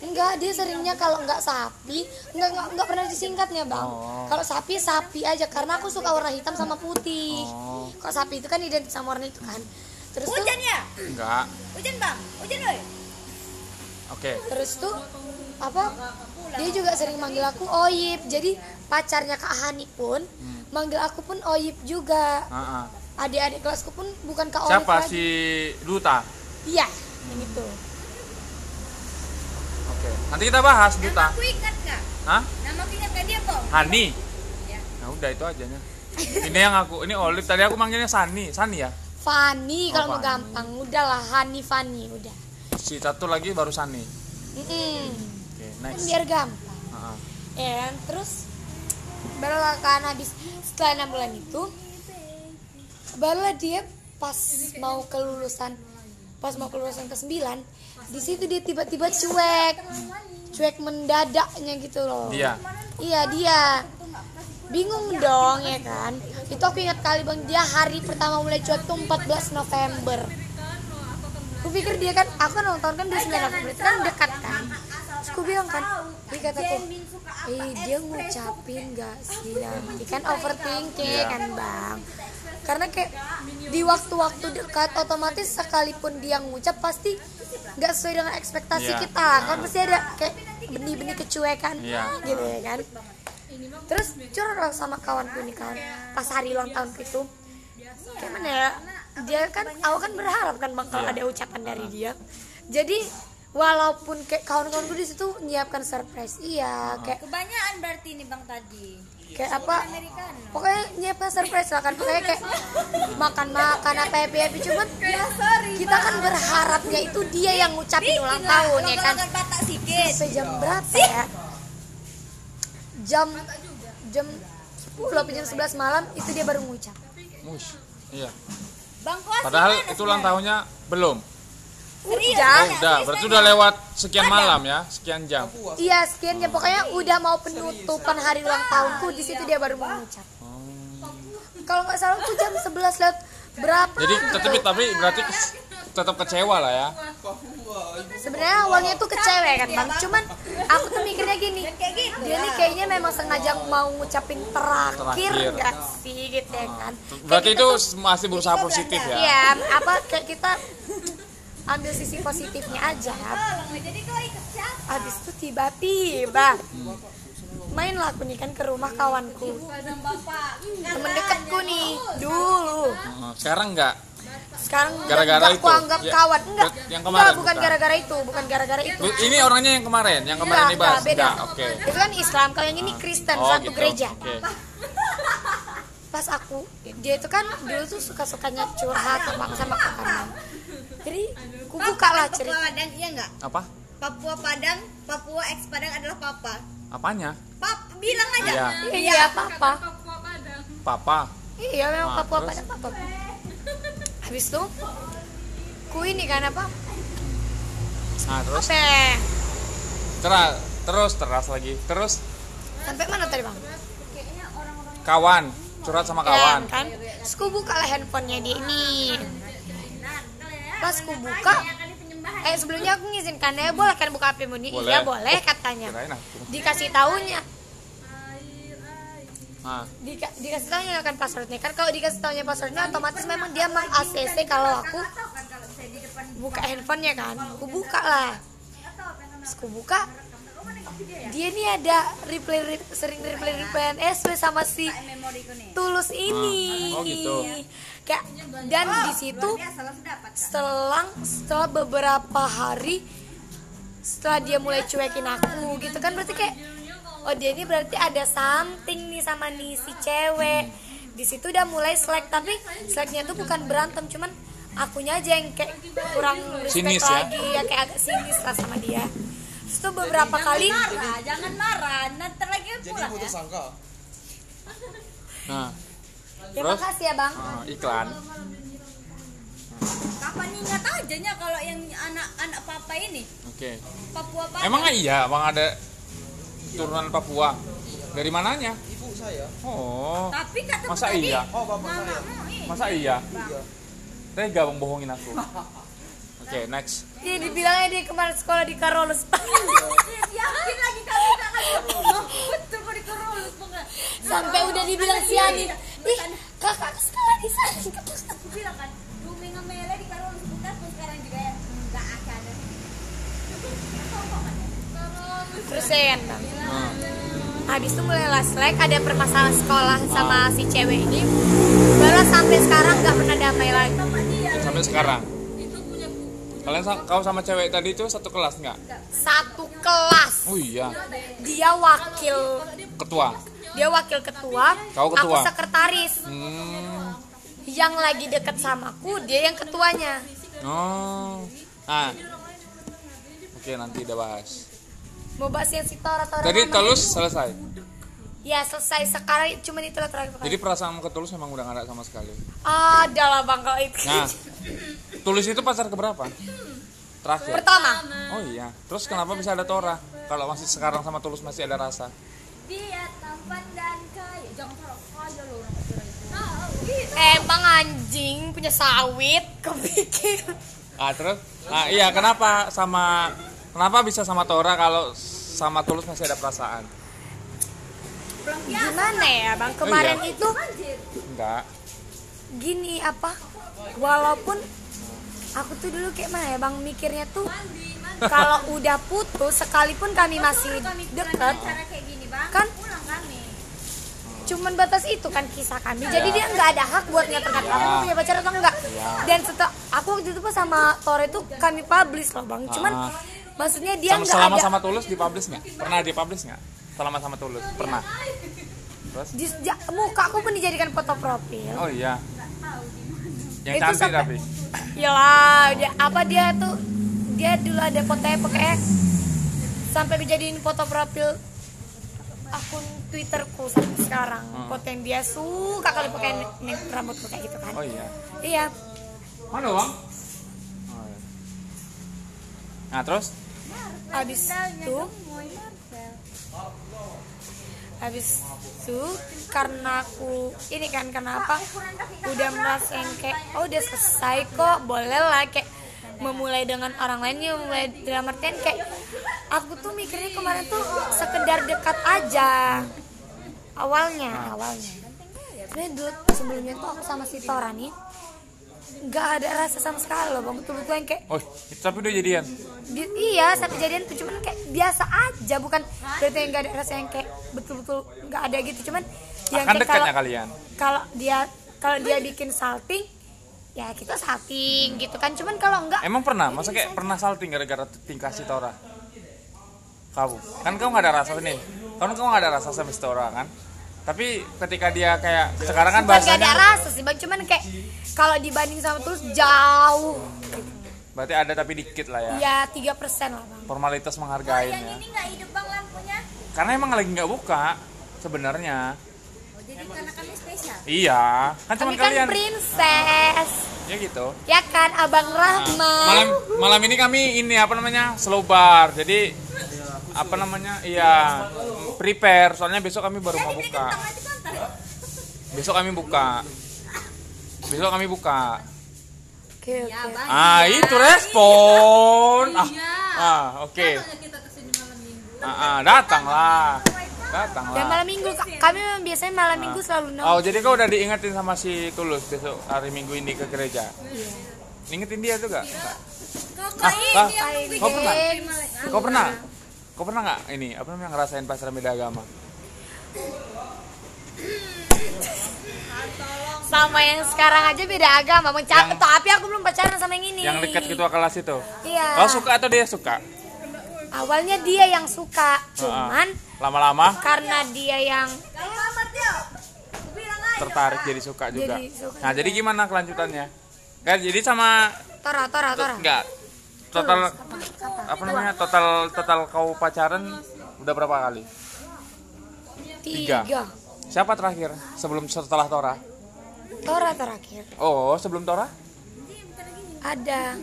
enggak dia seringnya kalau nggak sapi enggak enggak, enggak pernah disingkatnya bang Oh. kalau sapi sapi aja karena aku suka warna hitam sama putih Oh. kok sapi itu kan identik sama warna itu kan terus tuh Hujan ya? Enggak. Hujan bang, hujan woi. Oke. terus tuh apa dia juga sering manggil aku Oyip jadi pacarnya Kak Hani pun manggil aku pun Oyip juga adik-adik kelasku pun bukan Kak Oyip Siapa lagi si Duta? iya yang itu Oke. Nanti kita bahas Nama Duta. aku ingat gak? Hah? Nama aku ingat gak dia kok? Hani. Ya. Nah udah itu aja nya. Ini yang aku, ini Olive tadi aku manggilnya Sani, Sani ya. Fani kalau Oh, mau Fani. gampang udahlah Hani Fani udah. Si satu lagi baru Sani. Oke, kan next. biar gampang. Ya kan terus barulah kan habis. Setelah enam bulan itu barulah dia pas mau kelulusan pas mau kelulusan ke 9 di situ dia tiba-tiba cuek. Cuek mendadaknya gitu loh. Dia. iya dia. Bingung dong ya kan itu aku ingat kali bang. Dia hari pertama mulai cuek tuh 14 November. Aku pikir dia kan aku kan ulang tahun kan 29 November. Itu kan dekat kan? Terus aku bilang kan dia kataku eh dia ngucapin gak sih nanti kan overthinking Iya. kan bang. Karena kayak di waktu-waktu dekat otomatis sekalipun dia ngucap pasti nggak sesuai dengan ekspektasi Iya. kita. Kan pasti ada kayak benih-benih kecuekan Iya. gitu ya kan terus curhat sama kawanku nih kan. Pas hari ulang tahun itu kayak mana ya? dia kan aku kan berharap kan bang kalau Iya. ada ucapan dari dia. Jadi walaupun kayak kawan-kawanku di situ nyiapkan surprise iya kayak Kebanyakan berarti ini bang tadi. kayak apa? Americano. pokoknya nyiapkan surprise lah kan. Pokoknya kayak makan makan apa happy happy cuman kita kan berharapnya itu dia yang ngucapin ulang tahun ya kan? Kalau batak sikit. sampai jam berapa ya jam jam 10 apa jam 11 malam itu dia baru ngucap. Mush. Iya. Bang Kuas Padahal gimana itu ulang tahunnya belum. udah. Oh, udah, berarti udah lewat sekian malam ya, sekian jam. iya sekian jam. Pokoknya udah mau penutupan hari ulang tahunku di situ dia baru mau ngucap. Kalau nggak salah tuh jam 11 lewat berapa? Jadi tapi tapi berarti tetap kecewa lah ya. Sebenarnya awalnya tuh kecewa kan bang cuman aku tuh mikirnya gini dia nih kayaknya memang sengaja mau ngucapin terakhir Terakhir. nggak sih gitu ya kan Berarti Kayak itu masih berusaha positif ya. Iya, apa kayak kita ambil sisi positifnya aja. Jadi? Habis itu tiba-tiba mainlah aku nih kan ke rumah kawanku. Temen deketku nih dulu. Sekarang enggak. Sekarang Gara-gara itu? aku anggap Ya, kawan enggak yang enggak kemarin bukan bukan? gara-gara itu bukan gara-gara itu Ini orangnya yang kemarin, yang kemarin Enggak, dibahas. enggak, beda Enggak, oke. itu kan Islam kalau yang ini Kristen Oh, satu gitu. gereja Oke. pas aku dia itu kan dulu tuh suka sukanya curhat sama sama kakaknya jadi aku buka lah Papua cerita Padang iya nggak? Apa? Papua Padang, Papua ex Padang adalah papa. Apanya? Pap, bilang aja. Iya. iya papa Papua Padang. Papa. iya memang Ah, Papua terus? pada papa habis itu ku ini kan apa? Nah, terus? Apa? Teras, terus teras lagi. Terus? Sampai mana tadi bang? Kawan, curhat sama kawan. Ya, kan? Terus ku buka lah handphonenya dia ini. Pas ku buka eh sebelumnya aku ngizinkan dia boleh kan buka HP Muni? Boleh. iya boleh katanya. Kirain aku. dikasih tahunya Nah, Dika, dikasih tahunya kan passwordnya? Kan kalau dikasih tahunya passwordnya otomatis memang dia meng ACC kalau aku buka handphonenya kan. Aku buka lah. Terus aku buka dia nih ada reply, reply sering reply reply SW sama si tulus ini. Oh, gitu. kayak dan di situ setelah setelah beberapa hari setelah dia mulai cuekin aku gitu kan berarti kayak oh dia ini berarti ada something nih sama nih si cewek di situ udah mulai slack tapi slacknya tuh bukan berantem cuman akunya aja yang kayak kurang respect Sinis ya? lagi ya kayak agak sinis lah sama dia Terus tuh beberapa kali Marah, jangan marah. Nanti lagi pulang ya. sangka. nah, ya Terus? makasih ya bang ah, iklan. Kapan ingat aja nya kalau yang anak-anak papa ini Oke. Papua Padang. Emang iya, Bang ada turunan Papua. Dari mananya? Ibu saya. Oh. Tapi kata Masa tadi, iya? Oh, bapak saya. ini. Masa iya? Tega bang bohongin aku. Oke, next. dia dibilangnya dia kemarin sekolah di Karolus Yakin lagi kami gak kasih Betul mau dikorolus enggak? sampai udah dibilang si Ani ih kakak sekolah di sana Aku bilang kan, terus Bang. Nah, habis itu mulai last like ada permasalahan sekolah sama si cewek ini baru sampai sekarang nggak pernah damai lagi sampai sekarang. Kalian sa- kau sama cewek tadi itu satu kelas nggak? satu kelas Oh iya, dia wakil ketua. dia wakil ketua Kau ketua? aku sekretaris Hmm. yang lagi deket sama aku dia yang ketuanya Oh. Nah. Oke, nanti udah bahas. Mau bahas yang si Tora Tora Jadi telus selesai. ya selesai sekarang cuman itu lah terakhir Jadi perasaan ke tulus memang udah gak ada sama sekali. ada lah bang kalau itu Nah, tulus itu pacar keberapa? Terakhir. pertama Oh iya. Terus kenapa bisa ada Tora? Kalau masih sekarang sama tulus masih ada rasa. Dia tampan dan kaya. Jangan kaya loh orang itu. Emang anjing punya sawit kepikir Ah terus? Nah iya kenapa sama kenapa bisa sama Tora kalau sama Tulus masih ada perasaan? gimana ya bang kemarin Oh, iya. itu Enggak. gini apa walaupun aku tuh dulu kayak mana ya bang mikirnya tuh kalau udah putus sekalipun kami masih deket dengan cara kayak gini bang. Kan? pulang kami. cuman batas itu kan kisah kami jadi dia nggak ada hak buat ngatur-ngatur kamu punya pacar atau enggak dan setelah aku waktu itu pas sama Tore itu kami publish loh bang cuman Ah. Maksudnya dia Sama, nggak selama ada sama Tulus dipublish nggak? Pernah dipublish nggak? Selama sama Tulus pernah. Terus? di, ja- muka aku pun dijadikan foto profil Oh iya. Yang Itu cantik tapi. Yalah, dia apa dia tuh dia dulu ada fotonya pakai sampai dijadiin foto profil akun Twitterku sampai sekarang. Hmm. Foto yang dia suka kali pakai ne- ne- rambut kayak gitu kan. Oh iya. Iya. Mana bang? Oh, iya. Nah terus? Habis itu habis itu karena aku ini kan kenapa udah merasa yang kayak oh udah selesai kok boleh lah kayak memulai dengan orang lain memulai dalam artian kayak aku tuh mikirnya kemarin tuh sekedar dekat aja. Awalnya awalnya. Dulu sebelumnya tuh aku sama si Tora nih nggak ada rasa sama sekali loh bang betul-betul yang kayak Oh tapi udah jadian. di- iya sampai jadian tuh cuman kayak biasa aja bukan berarti nggak ada rasa yang kayak betul-betul nggak ada gitu cuman yang Akan kayak kalau kalian? kalau dia kalau dia bikin salting ya kita salting gitu kan cuman kalau enggak Emang pernah? Masa kayak pernah salting gara-gara tingkah si Tora? Kamu? Kan kamu gak ada rasa nih. Kan kamu gak ada rasa sama si Tora kan? Tapi ketika dia kayak sekarang kan bukan gak ada bahasanya rasa sih bang cuman kayak kalau dibanding sama tulus jauh berarti ada tapi dikit lah ya. ya tiga persen lah bang Formalitas yang menghargainya. ini nggak hidup bang lampunya Karena emang lagi nggak buka sebenarnya. oh, jadi karena kami spesial Iya, kan cuma kami kan kalian. princess Ya gitu. ya kan abang Rahman Malam malam ini kami ini apa namanya? slow bar. Jadi apa namanya? Iya, prepare soalnya besok kami baru mau buka. Besok kami buka. Besok kami buka. oke ya oke bang Ah, itu respon. Ah, ah oke. kita ke sini malam minggu Ah, ah, datanglah. Datanglah. dan malam minggu Ka- kami memang biasanya malam minggu selalu nongkrong Oh, jadi kau udah diingetin sama si Tulus besok hari Minggu ini ke gereja. Ingetin dia ah. yang nunggu Kau pernah? Kau pernah? Kau pernah nggak ini apa namanya ngerasain pacaran beda agama? sama yang sekarang aja beda agama menca Yang- tapi aku belum pacaran sama yang ini Yang dekat ketua kelas itu. iya Kau suka atau dia suka? awalnya dia yang suka cuman Lama-lama karena dia yang tertarik jadi suka juga. Jadi suka Nah, jadi gimana kelanjutannya? Kan jadi sama tora tora tora enggak total apa namanya? Total total kau pacaran udah berapa kali? tiga, Tiga. Siapa terakhir sebelum setelah Tora? tora terakhir Oh, sebelum Tora? ada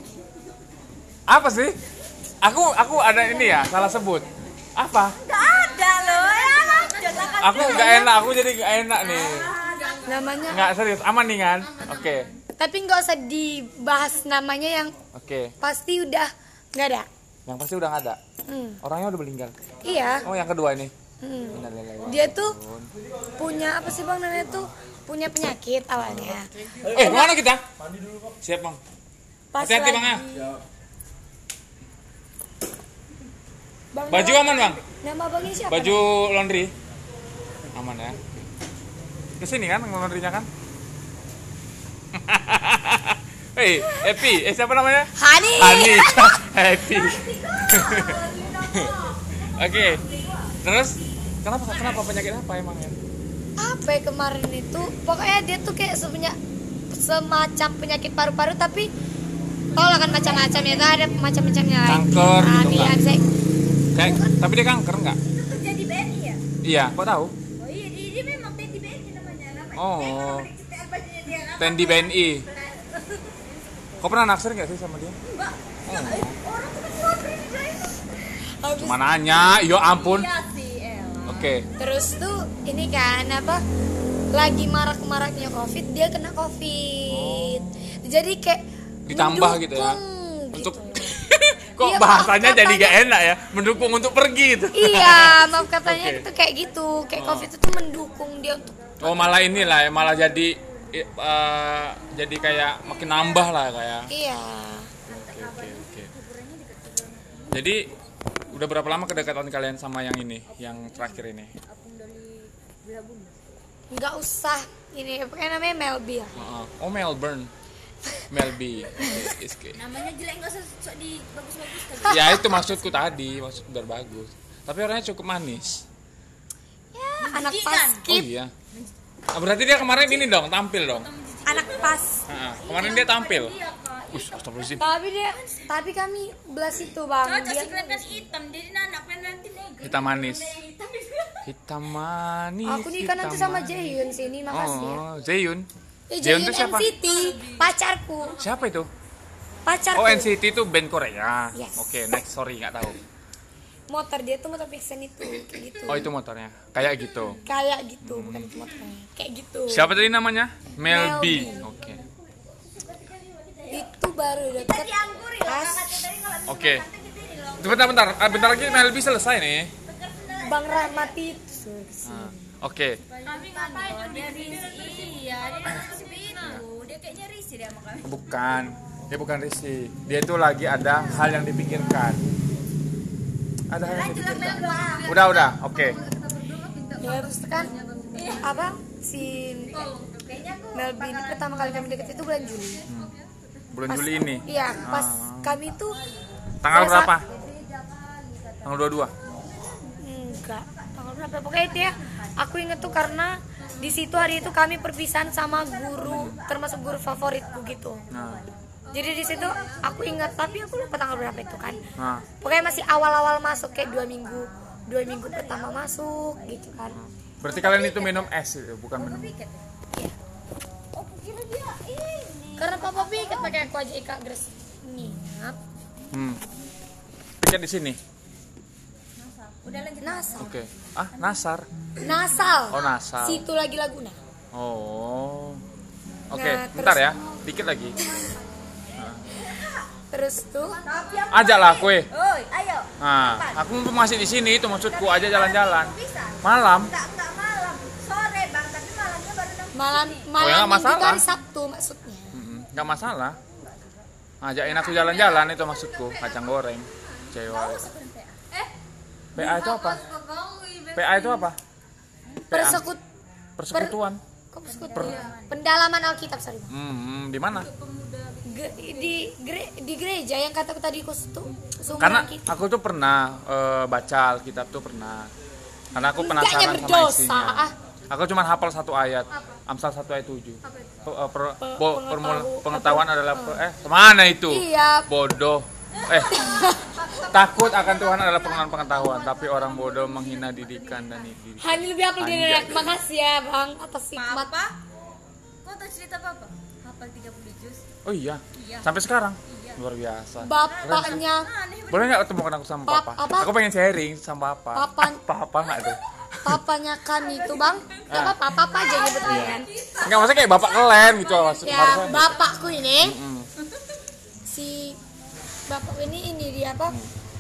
Apa sih? Aku aku ada ini ya, salah sebut. Apa? nggak ada loh ya Aku nggak enak, aku jadi nggak enak nih. namanya Nggak serius, aman nih kan? Oke, tapi nggak usah dibahas namanya yang oke. pasti udah nggak ada Yang pasti udah nggak ada. Hmm, Orangnya udah meninggal. iya Oh, yang kedua ini. hmm. Dia tuh punya apa sih bang namanya tuh punya penyakit awalnya Eh, mana kita? Siap bang. pas Hati-hati bang ya. Bang, Baju nama- aman bang. nama abangnya siapa Baju laundry. Aman ya. Ke sini kan laundrynya kan? Hei, Happy. Eh siapa namanya? Hani Hani. Happy. Oke. Terus kenapa kenapa penyakit apa emangnya? apa ya kemarin itu pokoknya dia tuh kayak sepunya semacam penyakit paru-paru tapi tau lah kan macam-macam ya tuh ada macam-macamnya Kanker Ah, gitu bisa- Kayak tapi dia kanker nggak? itu jadi BNI ya Iya, kok tahu? oh iya dia, dia memang BNI namanya namanya Oh. Tendi BNI. Kau pernah naksir nggak sih sama dia? enggak Ya, Habis- Cuma nanya, yo ampun. iya sih Oke. terus tuh ini kan apa lagi marak-maraknya covid dia kena covid jadi kayak Ditambah gitu ya. mendukung Untuk gitu. kok Iya, bahasanya jadi katanya. gak enak ya? Mendukung untuk pergi gitu. iya maaf katanya Oke. itu kayak gitu kayak covid itu mendukung dia untuk Oh malah inilah ya, malah jadi i- eh, jadi kayak makin nambah lah kayak. iya Oke oke oke. Jadi udah berapa lama kedekatan kalian sama yang ini, yang terakhir ini? nggak usah ini apa namanya Melby ya Heeh. Oh Melbourne, Melby. Oke. namanya jelek nggak usah sok di bagus-bagus kan Ya itu maksudku tadi, maksud biar bagus. Tapi orangnya cukup manis. ya anak pas Oh iya. Ah, berarti dia kemarin ini dong, tampil dong. anak pas Heeh, kemarin dia tampil. iya kak Ush, astagfirullahaladzim. tapi dia tapi kami belas itu bang cocok dia kelihatan hitam jadi anak nanti negro Hitam manis. hitam manis. aku nikah nanti sama. Jaehyun sini makasih ya Oh, Zeyun. Eh, Jaehyun Jaehyun itu siapa? NCT pacarku Siapa itu? pacarku Oh NCT itu band Korea. Yes. Oke, next sorry nggak tahu. Motor dia tuh motor Vixen itu kayak gitu Oh itu motornya. Kayak gitu. kayak gitu bukan itu motornya kayak gitu Siapa tadi namanya? Melby. Melby. Oke. itu baru deket pas kakak tadi kalau Oke. Bentar bentar. Ah, bentar lagi Melby selesai nih. Bang Rahmat itu Ah, Oke. kami ngapain dia risi iya dia masih itu dia kayaknya risi dia sama kami Bukan. Dia bukan Risi. Dia itu lagi ada hal yang dipikirkan. Ada yang dipikirkan. Udah udah. Oke. ya terus kan apa si kayaknya aku Melby ini pertama kali kami deket itu bulan Juli Hmm. bulan Pas- Juli ini Iya, pas Ah. kami tuh tanggal berapa tanggal 22 enggak tanggal berapa pokoknya itu ya aku inget tuh karena di situ hari itu kami perpisahan sama guru termasuk guru favoritku gitu nah jadi di situ aku ingat tapi aku lupa tanggal berapa itu kan. Nah pokoknya masih awal-awal masuk kayak dua minggu dua minggu pertama masuk gitu kan. Berarti kalian itu minum es itu bukan minum oh kira dia ini. Karena papa piket pakai aku aja ikat gres niat hmm. tiket di sini? Udah lanjut. Nasal oke. Ah nasar? Nasal Oh, nasal. situ lagi laguna. Oh. Oke Nah, bentar terus- ya. dikit lagi terus tuh. Ajaklah kue. Oi, ayo. Nah aku masih di sini itu maksudku aja jalan-jalan. malam enggak enggak malam. Sore bang. Tapi malamnya baru enam malam Oh, ya, malam masalah. hari sabtu maksudnya. Nggak masalah. Ajakin aku jalan-jalan itu maksudku. Kacang goreng cewek. Eh? PA itu apa? PA itu apa? PA persekut persekutuan. Persekutu? Pendalaman alkitab sorry hmm, di mana? Ge- di gere- di gereja yang kataku tadi tuh seumuran karena kita aku tuh pernah eh, baca Alkitab tuh pernah. Karena aku Enggak, penasaran sama isinya. Aku cuma hafal satu ayat Amsal satu ayat tujuh. Pe- eh, per- bo- permula- pengetahu- pengetahuan adalah pe- eh ke mana itu? Iya. Bodoh. Eh takut akan Tuhan adalah pengenalan pengetahuan tapi orang bodoh menghina didikan dan didikan Hani lebih hafal dari aku makasih ya bang atas hikmat. Papa kau tahu cerita papa? Hafal 30 juz oh iya? Iya. sampai sekarang? Luar biasa. Bapaknya. Boleh nggak ketemukan aku sama Pap- papa? apa? aku pengen sharing sama papa. Ah, papa nggak tuh? Papanya kan itu bang. Nggak Ah. apa papa aja nyebutnya kan nggak maksudnya kayak bapak kalian gitu ya harusnya bapakku ini. Mm. si bapak ini ini dia apa?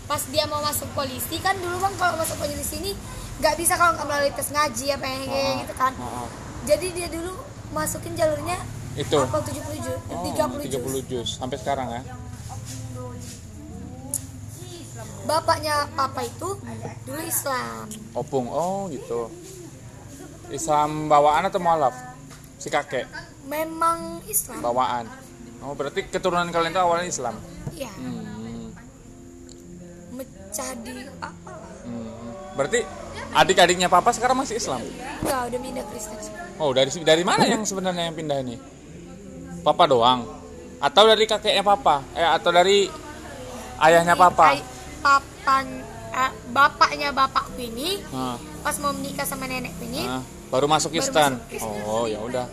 Pas dia mau masuk polisi kan dulu bang kalau masuk polisi ini nggak bisa kalau nggak melalui tes ngaji apa yang kayak gitu kan. Jadi dia dulu masukin jalurnya Itu. 70 juz Oh, 30 juz 30 juz sampai sekarang ya? Bapaknya papa itu? Dulu Islam. Opung oh gitu. Islam bawaan atau mualaf? Si kakek. Memang Islam. Bawaan. Oh berarti keturunan kalian itu awalnya Islam? Ya hmm. mecah di apa hmm. berarti adik-adiknya papa sekarang masih Islam? Enggak udah pindah Kristen. Oh dari dari mana yang sebenarnya yang pindah ini papa doang. Atau dari kakeknya papa. Eh atau dari ayahnya papa. Ay- papan eh, bapaknya bapakku ini Nah, pas mau menikah sama nenekku ini nah, baru masuk Baru Kristen. masuk Kristen. oh ya udah.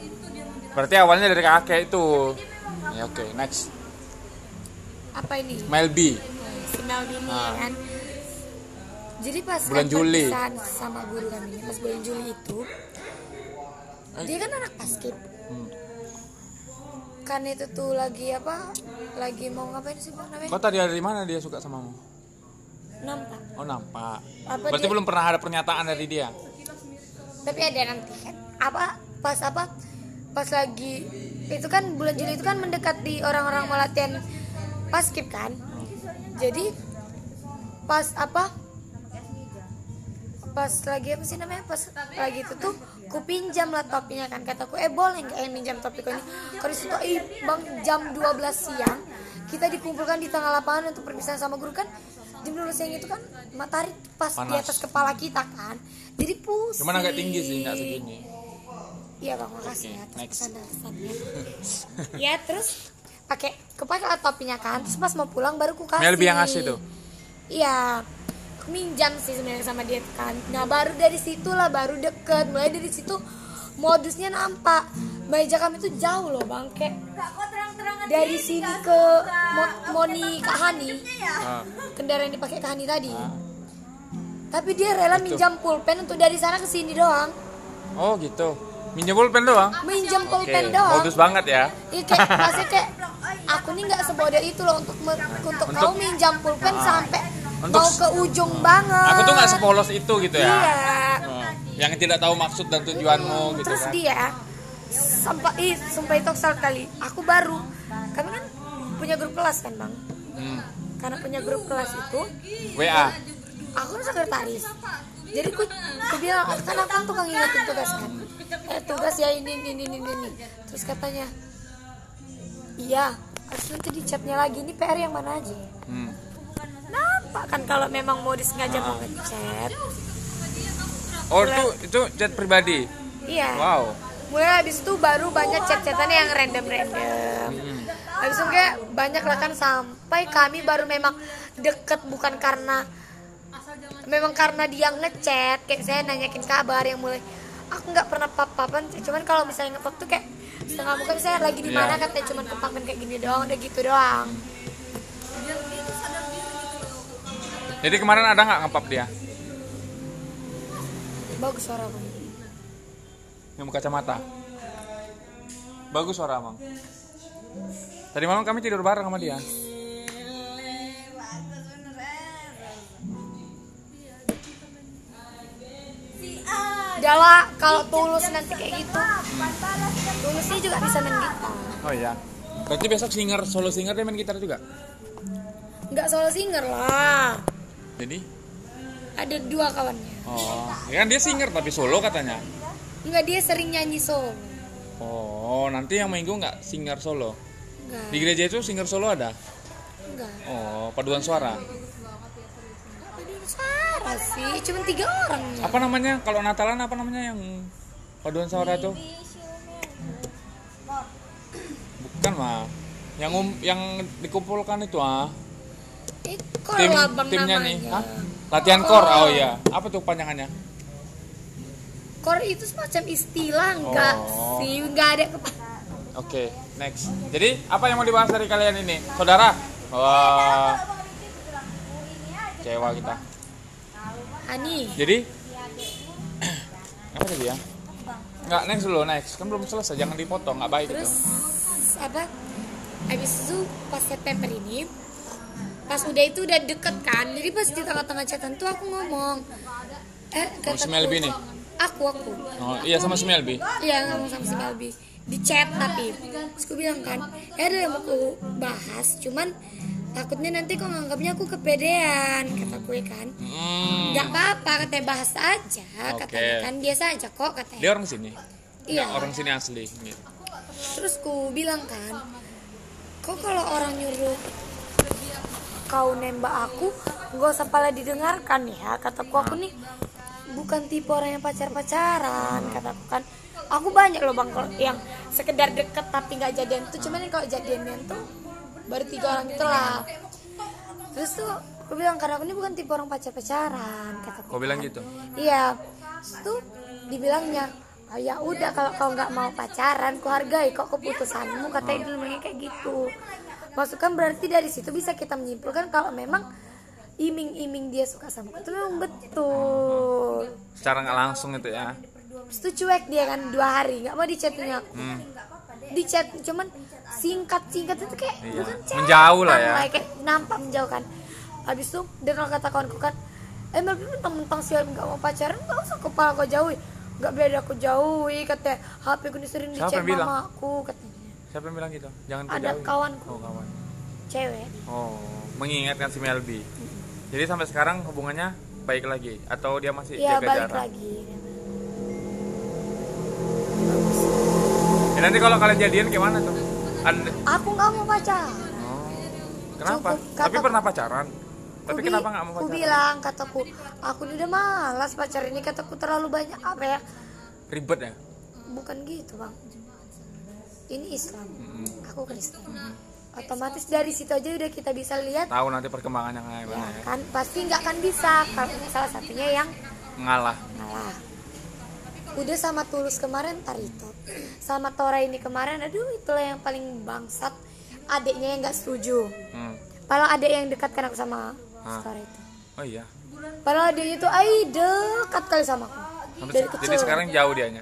Berarti awalnya dari kakek itu. Ya oke next. Apa ini? Melby si Melvin ini Ah. ya kan. Jadi pas Bulan Juli. sama guru kami pas bulan Juli itu dia kan anak basket. Hmm. Kan itu tuh lagi apa? Lagi mau ngapain sih bang namanya? Kau tadi dari mana dia suka samamu? nampak. Oh nampak. Apa Berarti dia- belum pernah ada pernyataan dari dia. tapi ada nanti kan. Apa? Pas apa? Pas lagi itu kan bulan Juli itu kan mendekati orang-orang mau latihan paskib kan? Jadi pas apa? Pas lagi apa sih namanya? Pas lagi itu tuh ku pinjam lah topinya kan kataku eh boleh nggak yang minjam topi kau ini kalau situ ih bang jam 12 siang kita dikumpulkan di tengah lapangan untuk perpisahan sama guru kan jam 12 siang itu kan matahari pas di Panas. atas kepala kita kan jadi pusing Cuman agak tinggi sih, nggak segini. Iya bang, makasih ya atas next. ya terus pakai kepakai lah topinya kan, terus pas mau pulang baru ku kasih. Melby yang ngasih tuh? Iya, minjam sih sebenarnya sama dia kan. Nah baru dari situ lah baru deket, mulai dari situ modusnya nampak. Meja kami tuh jauh loh bang, kayak Kak, kok terang-terangan dari sini ke Mo- Moni Kak Hani, ya. Ah, kendaraan yang dipakai Kak Hani tadi. Tapi dia rela minjam pulpen untuk dari sana ke sini doang, Oh gitu. Minjem pulpen doang. minjam Oke, pulpen doang. modus banget ya. Iya kayak masih kayak aku nih nggak sebodoh itu loh untuk me- untuk, kau minjam pulpen sampai Untuk mau ke ujung banget. Aku tuh nggak sepolos itu gitu ya. Iya. Oh, yang tidak tahu maksud dan tujuanmu gitu Terus kan. dia sampai ih sumpah itu sekali. Aku baru kami kan punya grup kelas kan bang. Hmm. Karena punya grup kelas itu WA. aku kan sekretaris. Jadi aku, aku bilang kan aku kan tukang ingetin tugas kan. Eh tugas ya ini ini ini ini. ini. Terus katanya iya Terus nanti di chatnya lagi ini PR yang mana aja? Hmm. Nampak kan kalau memang mau disengaja mau ngechat? Oh itu itu chat pribadi. Iya. Wow. Mulai habis itu baru banyak chat-chatan yang random-random. Habis itu kayak banyak lah kan sampai kami baru memang deket bukan karena Memang karena dia ngechat. Kayak saya nanyakin kabar yang mulai Aku nggak pernah pap-papan Cuman kalau misalnya ngepap tuh kayak Setengah muka misalnya lagi di mana Iya. katanya cuman kepapan kayak gini doang Udah gitu doang Jadi kemarin ada nggak ngepap dia? Bagus suara kamu Yang kacamata. Bagus suara Amang. Tadi malam kami tidur bareng sama dia. Lah kalau tulus nanti kayak gitu Tulusnya juga bisa main gitar Oh iya. Berarti besok singer solo singer dia main gitar juga. Nggak solo singer lah Jadi Ada dua kawannya oh, ya kan dia singer tapi solo katanya. Enggak dia sering nyanyi solo Oh, nanti yang minggu nggak singer solo. Enggak Di gereja itu singer solo ada. Enggak Oh, paduan suara. Paduan suara sih Cuma tiga orang ya Apa namanya? Kalau Natalan apa namanya yang paduan suara tuh? Bukan mah. Yang um, yang dikumpulkan itu ah. Kor Tim lah bang timnya namanya nih. Hah? Latihan kor. Oh iya. Apa tuh panjangannya? Kor itu semacam istilah enggak Oh. sih Enggak ada Oke, next. Jadi, apa yang mau dibahas dari kalian ini? Saudara? Wah, kecewa kita. Ani Jadi, apa tadi ya? Nggak, next dulu, next. Kan belum selesai, jangan dipotong, nggak baik Terus itu. apa Habis itu pas September ini Pas udah itu udah deket kan Jadi pas di tengah-tengah chatan tuh aku ngomong Eh Sama si Melby nih? Aku, aku Oh, iya sama si Melby. Iya ngomong sama si Melby Di chat tapi Terus aku bilang kan Ya ada yang mau aku bahas Cuman takutnya nanti kok nganggapnya aku kepedean Kataku ya kan Hmm, Gak apa-apa katanya bahas aja Oke. Katanya kan biasa aja kok katanya dia orang sini. Iya Nggak, orang sini asli. Gitu. Terus ku bilang kan Kok kalau orang nyuruh Kau nembak aku Gak usah pala didengarkan ya Kataku aku nih Bukan tipe orang yang pacar-pacaran Kataku kan Aku banyak loh bang kalau yang sekedar deket tapi nggak jadian tuh cuman kalau jadiannya tuh baru tiga orang gitu lah terus tuh aku bilang karena aku ini bukan tipe orang pacar-pacaran kataku Kau bilang kan. gitu? Iya. Terus tuh dibilangnya, "Oh, ya udah kalau kau nggak mau pacaran, ku hargai kok keputusanmu." Katanya bilangnya kayak gitu. Maksudkan berarti dari situ bisa kita menyimpulkan kalau memang iming-iming dia suka sama aku itu memang betul. Secara nggak langsung itu ya. Terus tuh cuek dia kan dua hari nggak mau dichatin aku. Hmm. Di chat cuman singkat singkat itu kayak Iya. bukan chat Menjauh lah ya. kayak nampak menjauh kan. Habis itu dia kalau kata kawanku kan, eh Mel mentang-mentang sih nggak mau pacaran nggak usah kepala kau jauhi. Nggak beda aku jauhi katanya. HP ku sering di Siapa chat mama aku katanya. Siapa yang bilang gitu? Jangan Ada kejauhi. kawanku. Oh, kawan. Cewek. Oh, mengingatkan si Melby. Jadi sampai sekarang hubungannya baik lagi atau dia masih Iya jaga balik jarak? lagi. Ya, nanti kalau kalian jadian gimana tuh? Anda- Aku nggak mau pacaran. Oh. Kenapa? Cukup, Tapi kata- pernah pacaran. Tapi Ku bi- kenapa nggak mau pacaran? bilang kataku, aku udah malas pacar ini kataku terlalu banyak apa ya? Ribet ya? Bukan gitu bang. Ini Islam, aku Kristen. Otomatis dari situ aja udah kita bisa lihat, Tahu nanti perkembangannya kayak ya gimana ya? kan pasti nggak akan bisa kalau salah satunya yang Ngalah. ngalah. Udah sama tulus kemarin Tarito, sama Tora ini kemarin, aduh itulah yang paling bangsat. Adiknya yang nggak setuju. Hmm. Padahal adik yang dekatkan aku sama. Tora itu. Oh iya. Padahal adiknya tuh ay dekat kali sama aku. Sampai Dari kecil. Jadi sekarang jauh dianya.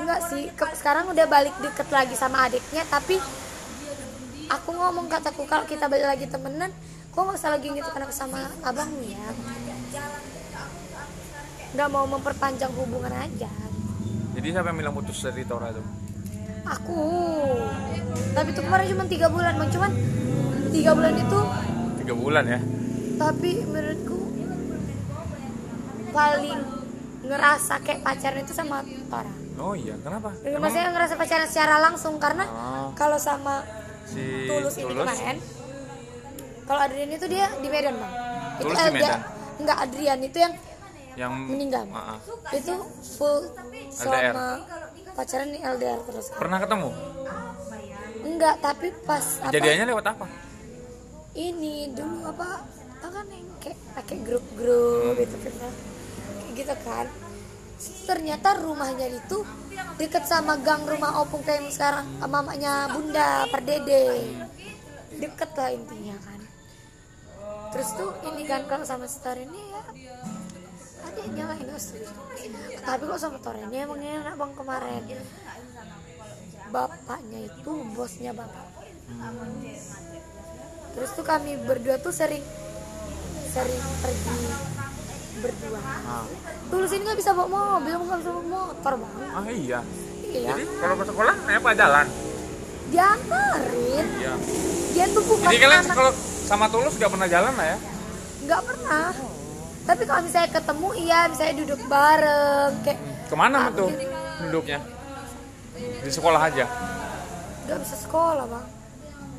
Enggak sih, ke- sekarang udah balik deket lagi sama adiknya tapi aku ngomong kataku kalau kita balik lagi temenan, kok nggak usah lagi gitu karena sama abangmu ya. Nggak mau memperpanjang hubungan aja. Jadi siapa yang bilang putus dari Tora tuh? Aku, tapi itu kemarin cuma tiga bulan, bang cuman tiga bulan itu, Tiga bulan ya? tapi menurutku paling ngerasa kayak pacaran itu sama Tora. Oh iya, kenapa? Maksudnya ngerasa pacaran secara langsung karena Oh. kalau sama Si tulus ini Tulus. kemarin kalau Adrian itu dia di Medan bang Tulus itu di LDR. Medan. enggak Adrian itu yang yang meninggal ah. itu full selama pacaran nih LDR terus pernah ketemu enggak tapi pas apa kejadiannya lewat apa ini dulu apa tau kan yang kayak pakai grup-grup Hmm. gitu kayak gitu kan ternyata rumahnya itu deket sama gang rumah opung kayak sekarang mamanya bunda perdede deket lah intinya kan. Terus tuh ini kan kalau sama story ini ya adiknya lah ini tapi kok sama ini emang enak bang kemarin? Bapaknya itu bosnya bapak. Terus tuh kami berdua tuh sering sering pergi berdua. Ah, tulus ini nggak bisa bawa mobil nggak bisa bawa motor bang. Ah iya. Iya. Jadi kalau ke sekolah naik apa? Jalan? Diantarin. Iya. Dia tuh bukan jadi kalian anak kalau sama tulus gak pernah jalan lah ya? Nggak pernah. Tapi kalau misalnya ketemu iya misalnya duduk bareng kayak ke mana Ah, tuh duduknya? Di sekolah aja? Nggak bisa sekolah bang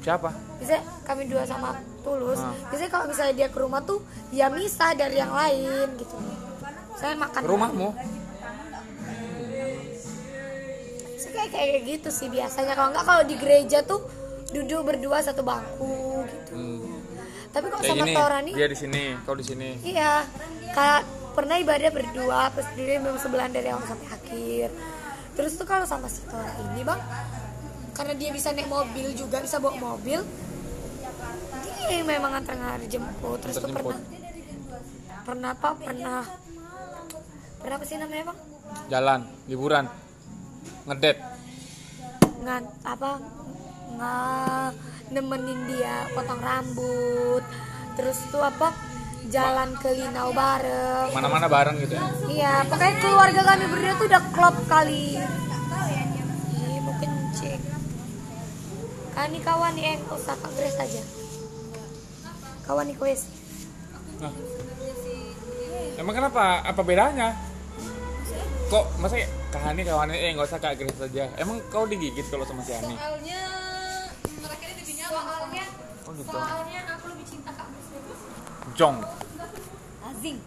siapa? Bisa kami dua sama tulus. Ah. biasanya kalau misalnya dia ke rumah tuh ya misah dari yang lain gitu. Saya makan. Rumahmu? Saya kayak kayak gitu sih biasanya. Kalau nggak kalau di gereja tuh duduk berdua satu bangku gitu. Hmm. tapi kalau kayak sama gini Tora nih? dia di sini kau di sini. Iya. Kayak pernah ibadah berdua pas dia memang sebelahan dari awal sampai akhir. Terus tuh kalau sama si Tora ini bang karena dia bisa naik mobil juga bisa bawa mobil. Dia memang antar ngantar jemput terus tuh pernah pernah apa? Pernah pernah apa sih namanya bang? Jalan liburan. Ngedet. Ngan apa? Nggak nemenin dia potong rambut. Terus tuh apa? Jalan ke Linau bareng. Mana-mana bareng gitu ya? Iya pokoknya keluarga kami berdua tuh udah klop kali. Ih, mau kencing kan nih kawan nih yang usah kak Grace aja kawan nih kuis Nah. Emang kenapa? Apa bedanya? Kok masa kahani kawannya eh nggak usah kak Grace saja. Emang kau digigit kalau sama si Ani? Soalnya mereka ini lebih nyaman. soalnya Oh gitu. soalnya aku lebih cinta kak Grace Jong. Azing